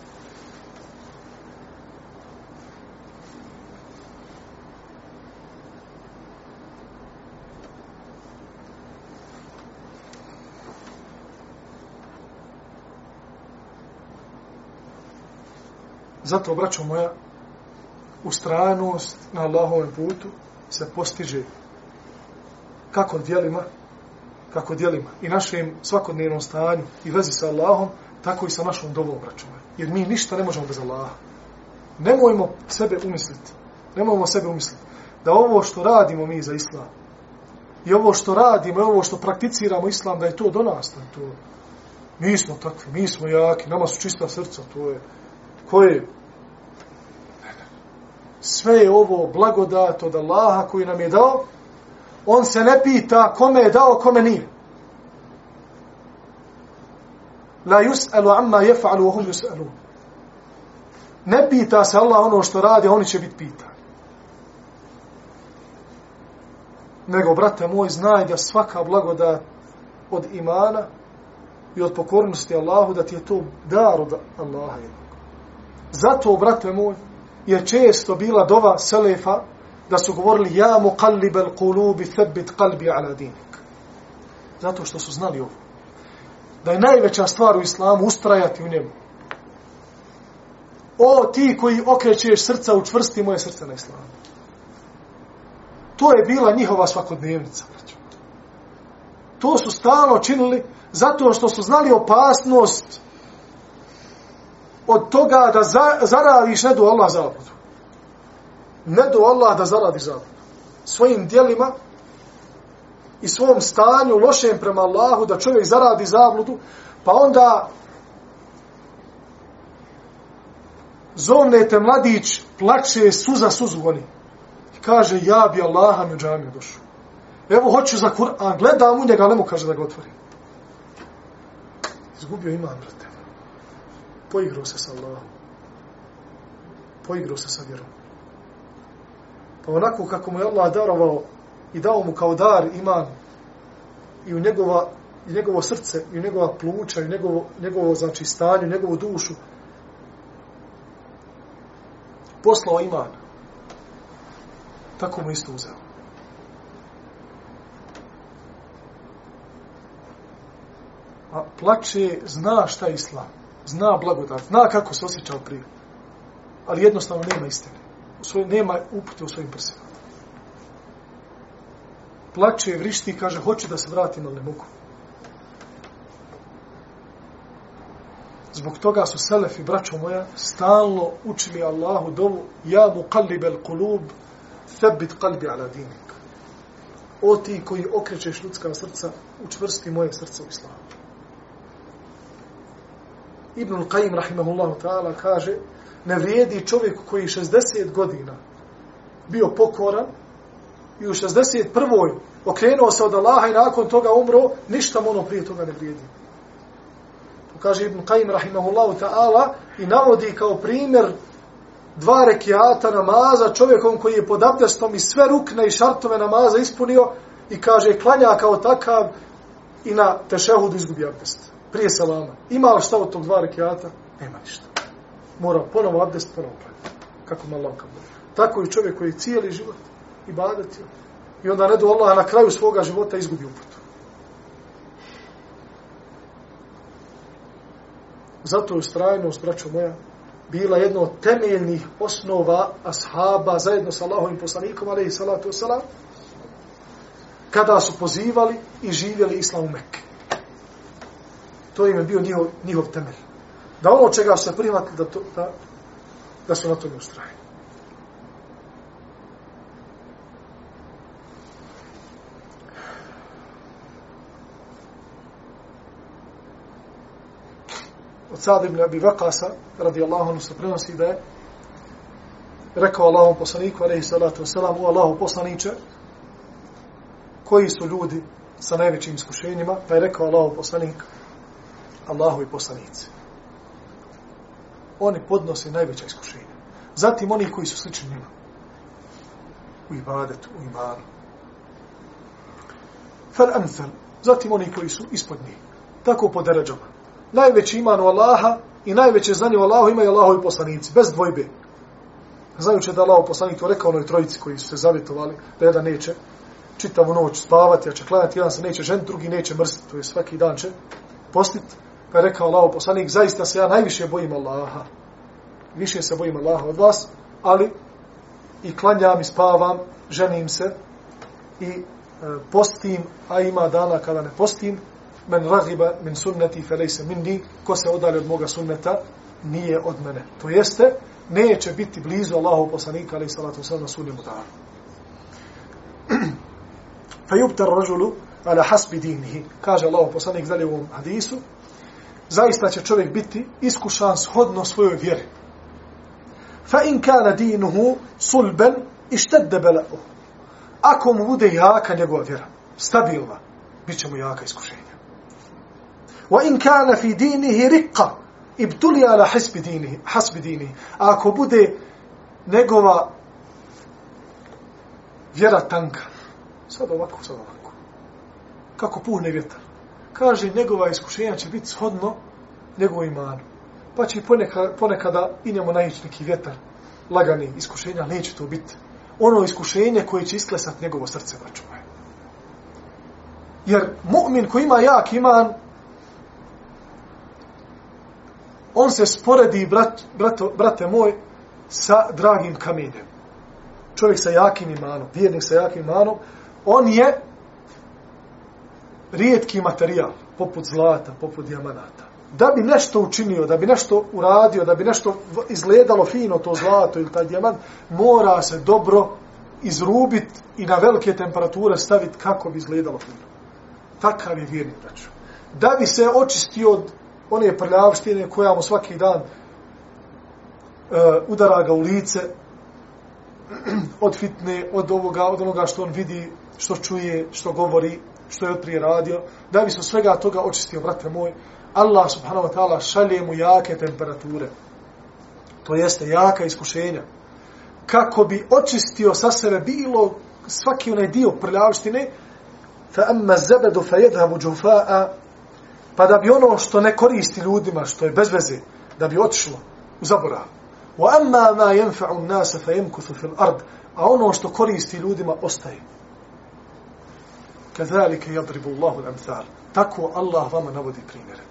Zato, obraćam moja, ustranost na Allahovom putu se postiže kako dijelima, kako dijelima i našem svakodnevnom stanju i vezi sa Allahom, tako i sa našom dovom računa. Jer mi ništa ne možemo bez Allaha. Nemojmo sebe umisliti. Nemojmo sebe umisliti. Da ovo što radimo mi za Islam, i ovo što radimo, i ovo što prakticiramo Islam, da je to do nas. Da je to... Mi smo takvi, mi smo jaki, nama su čista srca, to je... Ko je... Sve je ovo blagodat od Allaha koji nam je dao, on se ne pita kome je dao, kome nije. La yus'alu amma yef'alu wa hum yus'alun. Ne pita se Allah ono što radi, oni će biti pita. Nego, brate moj, znaj da svaka blagoda od imana i od pokornosti Allahu, da ti je to dar od Allaha. jednog. Zato, brate moj, je često bila dova Selefa, da su govorili ja mu kallib al kulubi thabbit kalbi ala dinik. Zato što su znali ovo. Da je najveća stvar u islamu ustrajati u njemu. O, ti koji okrećeš srca, učvrsti moje srce na islamu. To je bila njihova svakodnevnica. To su stalno činili zato što su znali opasnost od toga da zaradiš nedu Allah zabudu ne do Allah da zaradi zabludu. Svojim dijelima i svom stanju lošem prema Allahu da čovjek zaradi zabludu, pa onda zovnete mladić, plače suza suzu oni. I kaže, ja bi Allaha mi u džamiju došao. Evo, hoću za Kur'an, gledam u njega, ali mu kaže da ga otvori. Izgubio iman, brate. poigrao se sa Allahom. Poigrao se sa vjerom. Pa onako kako mu je Allah darovao i dao mu kao dar iman i u njegova i njegovo srce, i njegova pluća, i njegovo, njegovo znači, stanje, njegovu dušu, poslao iman. Tako mu isto uzeo. A plače, zna šta je islam. Zna blagodat. Zna kako se osjećao prije. Ali jednostavno nema istine. U svoj, nema upute u svojim prsima. Plaće, vrišti i kaže, hoće da se vratim, ali ne mogu. Zbog toga su selefi, braćo moja, stalno učili Allahu dovu Ja mu kalib el kulub, thebit kalbi ala dinik. O ti koji okrećeš ljudska srca, učvrsti moje srce u islamu. Ibn Qayyim, rahimahullahu ta'ala, kaže ne vrijedi čovjek koji 60 godina bio pokoran i u 61. okrenuo se od Allaha i nakon toga umro, ništa mu ono prije toga ne vrijedi kaže Ibn Qayyim rahimahullahu ta'ala i navodi kao primjer dva rekiata namaza čovjekom koji je pod abdestom i sve rukne i šartove namaza ispunio i kaže klanja kao takav i na tešehudu izgubi abdest. Prije salama. Ima li šta od tog dva rekiata? Nema ništa. Mora ponovo abdest, ponovo klanja. Kako malo kao Tako i čovjek koji je cijeli život i badatio. I onda ne do Allah na kraju svoga života izgubi uputu. Zato je strajnost, braćo moja, bila jedna od temeljnih osnova ashaba zajedno sa Allahovim poslanikom, ali i salatu wasalam, kada su pozivali i živjeli islam u Mekke. To im je bio njihov, njihov temelj. Da ono čega se primati, da, to, da, da su na tome ustrajeni. od Sa'd ibn Abi Vakasa, radijallahu anhu se prenosi da je rekao Allahom poslaniku, alaihi salatu wasalam, u Allahu poslaniće, koji su ljudi sa najvećim iskušenjima, pa je rekao Allahu poslanik, Allahu i poslanici. Oni podnose najveća iskušenja. Zatim oni koji su slični njima. U ibadetu, u imanu. Fel amthal. Zatim oni koji su ispod njih. Tako po deređama najveći iman u Allaha i najveće znanje u Allahu imaju Allahovi poslanici, bez dvojbe. Znajući da Allah poslanik to rekao onoj trojici koji su se zavjetovali, da jedan neće čitavu noć spavati, a će klanjati, jedan se neće žen, drugi neće mrziti, to je svaki dan će postiti. Pa je rekao Allah poslanik, zaista se ja najviše bojim Allaha. Više se bojim Allaha od vas, ali i klanjam i spavam, ženim se i e, postim, a ima dana kada ne postim, men ragiba min sunneti felejse minni, ko se odali od moga sunneta, nije od mene. To jeste, neće biti blizu Allahu poslanika, ali salatu sallam, na sunnjemu danu. Fa yubtar rajulu ala hasbi dinihi, kaže Allahu poslanik dalje u ovom hadisu, zaista će čovjek biti iskušan shodno svojoj vjeri. Fa in kana dinuhu sulban i štedde. Ako mu bude jaka njegova vjera, stabilna, bit će mu jaka iskušenja. Wa in kana fi dinihi rikka i btulija la hasbi dinihi. Hasbi dinihi. A ako bude njegova vjera tanka, sad ovako, sad ovako, kako puhne vjetar, kaže njegova iskušenja će biti shodno njegovu imanu pa će ponekada, ponekada i njemu naići neki vjetar lagani iskušenja, neće to biti ono iskušenje koje će isklesati njegovo srce, braću moje. Jer mu'min koji ima jak iman, on se sporedi, brat, brato, brate moj, sa dragim kamenjem. Čovjek sa jakim imanom, vjernik sa jakim imanom, on je rijetki materijal, poput zlata, poput dijamanata. Da bi nešto učinio, da bi nešto uradio, da bi nešto izgledalo fino to zlato ili taj dijamant, mora se dobro izrubiti i na velike temperature staviti kako bi izgledalo fino. Takav je vjernik, tačno. Da bi se očistio od one prljavštine koja mu svaki dan uh, udara ga u lice od fitne, od ovoga, od onoga što on vidi, što čuje, što govori, što je prije radio, da bi se svega toga očistio, brate moj, Allah subhanahu wa ta'ala šalje mu jake temperature. To jeste jaka iskušenja. Kako bi očistio sa sebe bilo svaki onaj dio prljavštine, فَأَمَّا الزَّبَدُ فَيَدْهَبُ جُفَاءَ pa da bi ono što ne koristi ljudima, što je bez veze, da bi otišlo u zaborav. Wa amma ma yanfa'u an-nasa fa yamkuthu ard, a ono što koristi ljudima ostaje. Kazalike jadribu Allahu l'amthal. Tako Allah vama navodi primjere.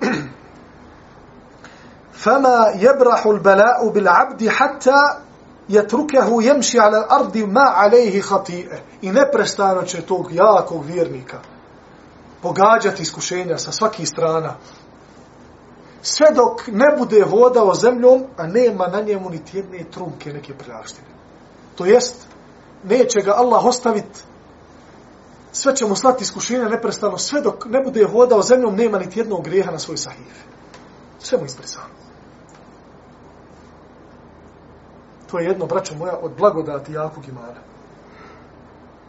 Fama jebrahu l'bala'u bil abdi hatta jetrukehu jemši ala ardi ma alejhi hatije. I neprestano će tog jakog vjernika pogađati iskušenja sa svakih strana sve dok ne bude hodao zemljom, a nema na njemu niti jedne trunke neke prljaštine to jest neće ga Allah ostaviti sve će mu slati iskušenja neprestano sve dok ne bude hodao zemljom nema niti jednog grijeha na svoj sahif sve mu izbrisano To je jedno, braćo moja, od blagodati jakog imana.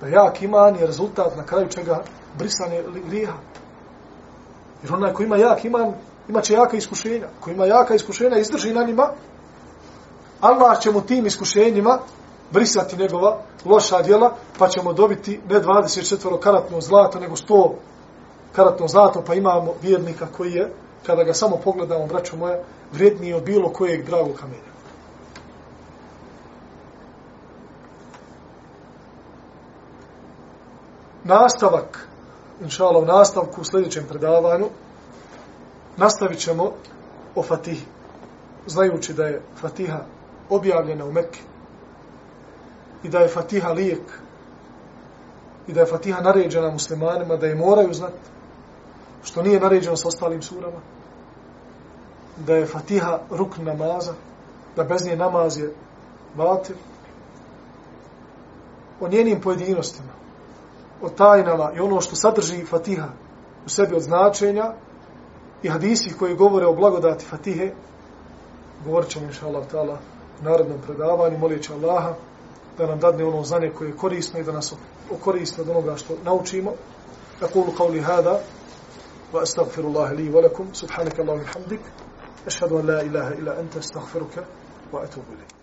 Da jak iman je rezultat na kraju čega brisanje grijeha. Jer onaj ko ima jak iman, ima će jaka iskušenja. Ko ima jaka iskušenja, izdrži na njima, Allah će mu tim iskušenjima brisati njegova loša djela, pa ćemo dobiti ne 24 karatno zlato, nego 100 karatno zlato, pa imamo vjernika koji je, kada ga samo pogledamo, braćo moja, vredniji od bilo kojeg dragog kamenja. nastavak, inša Allah, u nastavku u sljedećem predavanju, nastavit ćemo o Fatihi, znajući da je Fatiha objavljena u Mekke i da je Fatiha lijek i da je Fatiha naređena muslimanima da je moraju znati što nije naređeno s ostalim surama da je Fatiha ruk namaza da bez nje namaz je vatir o njenim pojedinostima o tajnama i ono što sadrži Fatiha u sebi od značenja i hadisi koji govore o blagodati Fatihe, govorit ćemo inša Allah ta'ala u narodnom predavanju, molijeći Allaha da nam dadne ono znanje koje je korisno i da nas okoristi od onoga što naučimo. أقول قولي هذا وأستغفر الله لي ولكم سبحانك اللهم وبحمدك أشهد أن لا إله إلا أنت أستغفرك وأتوب إليك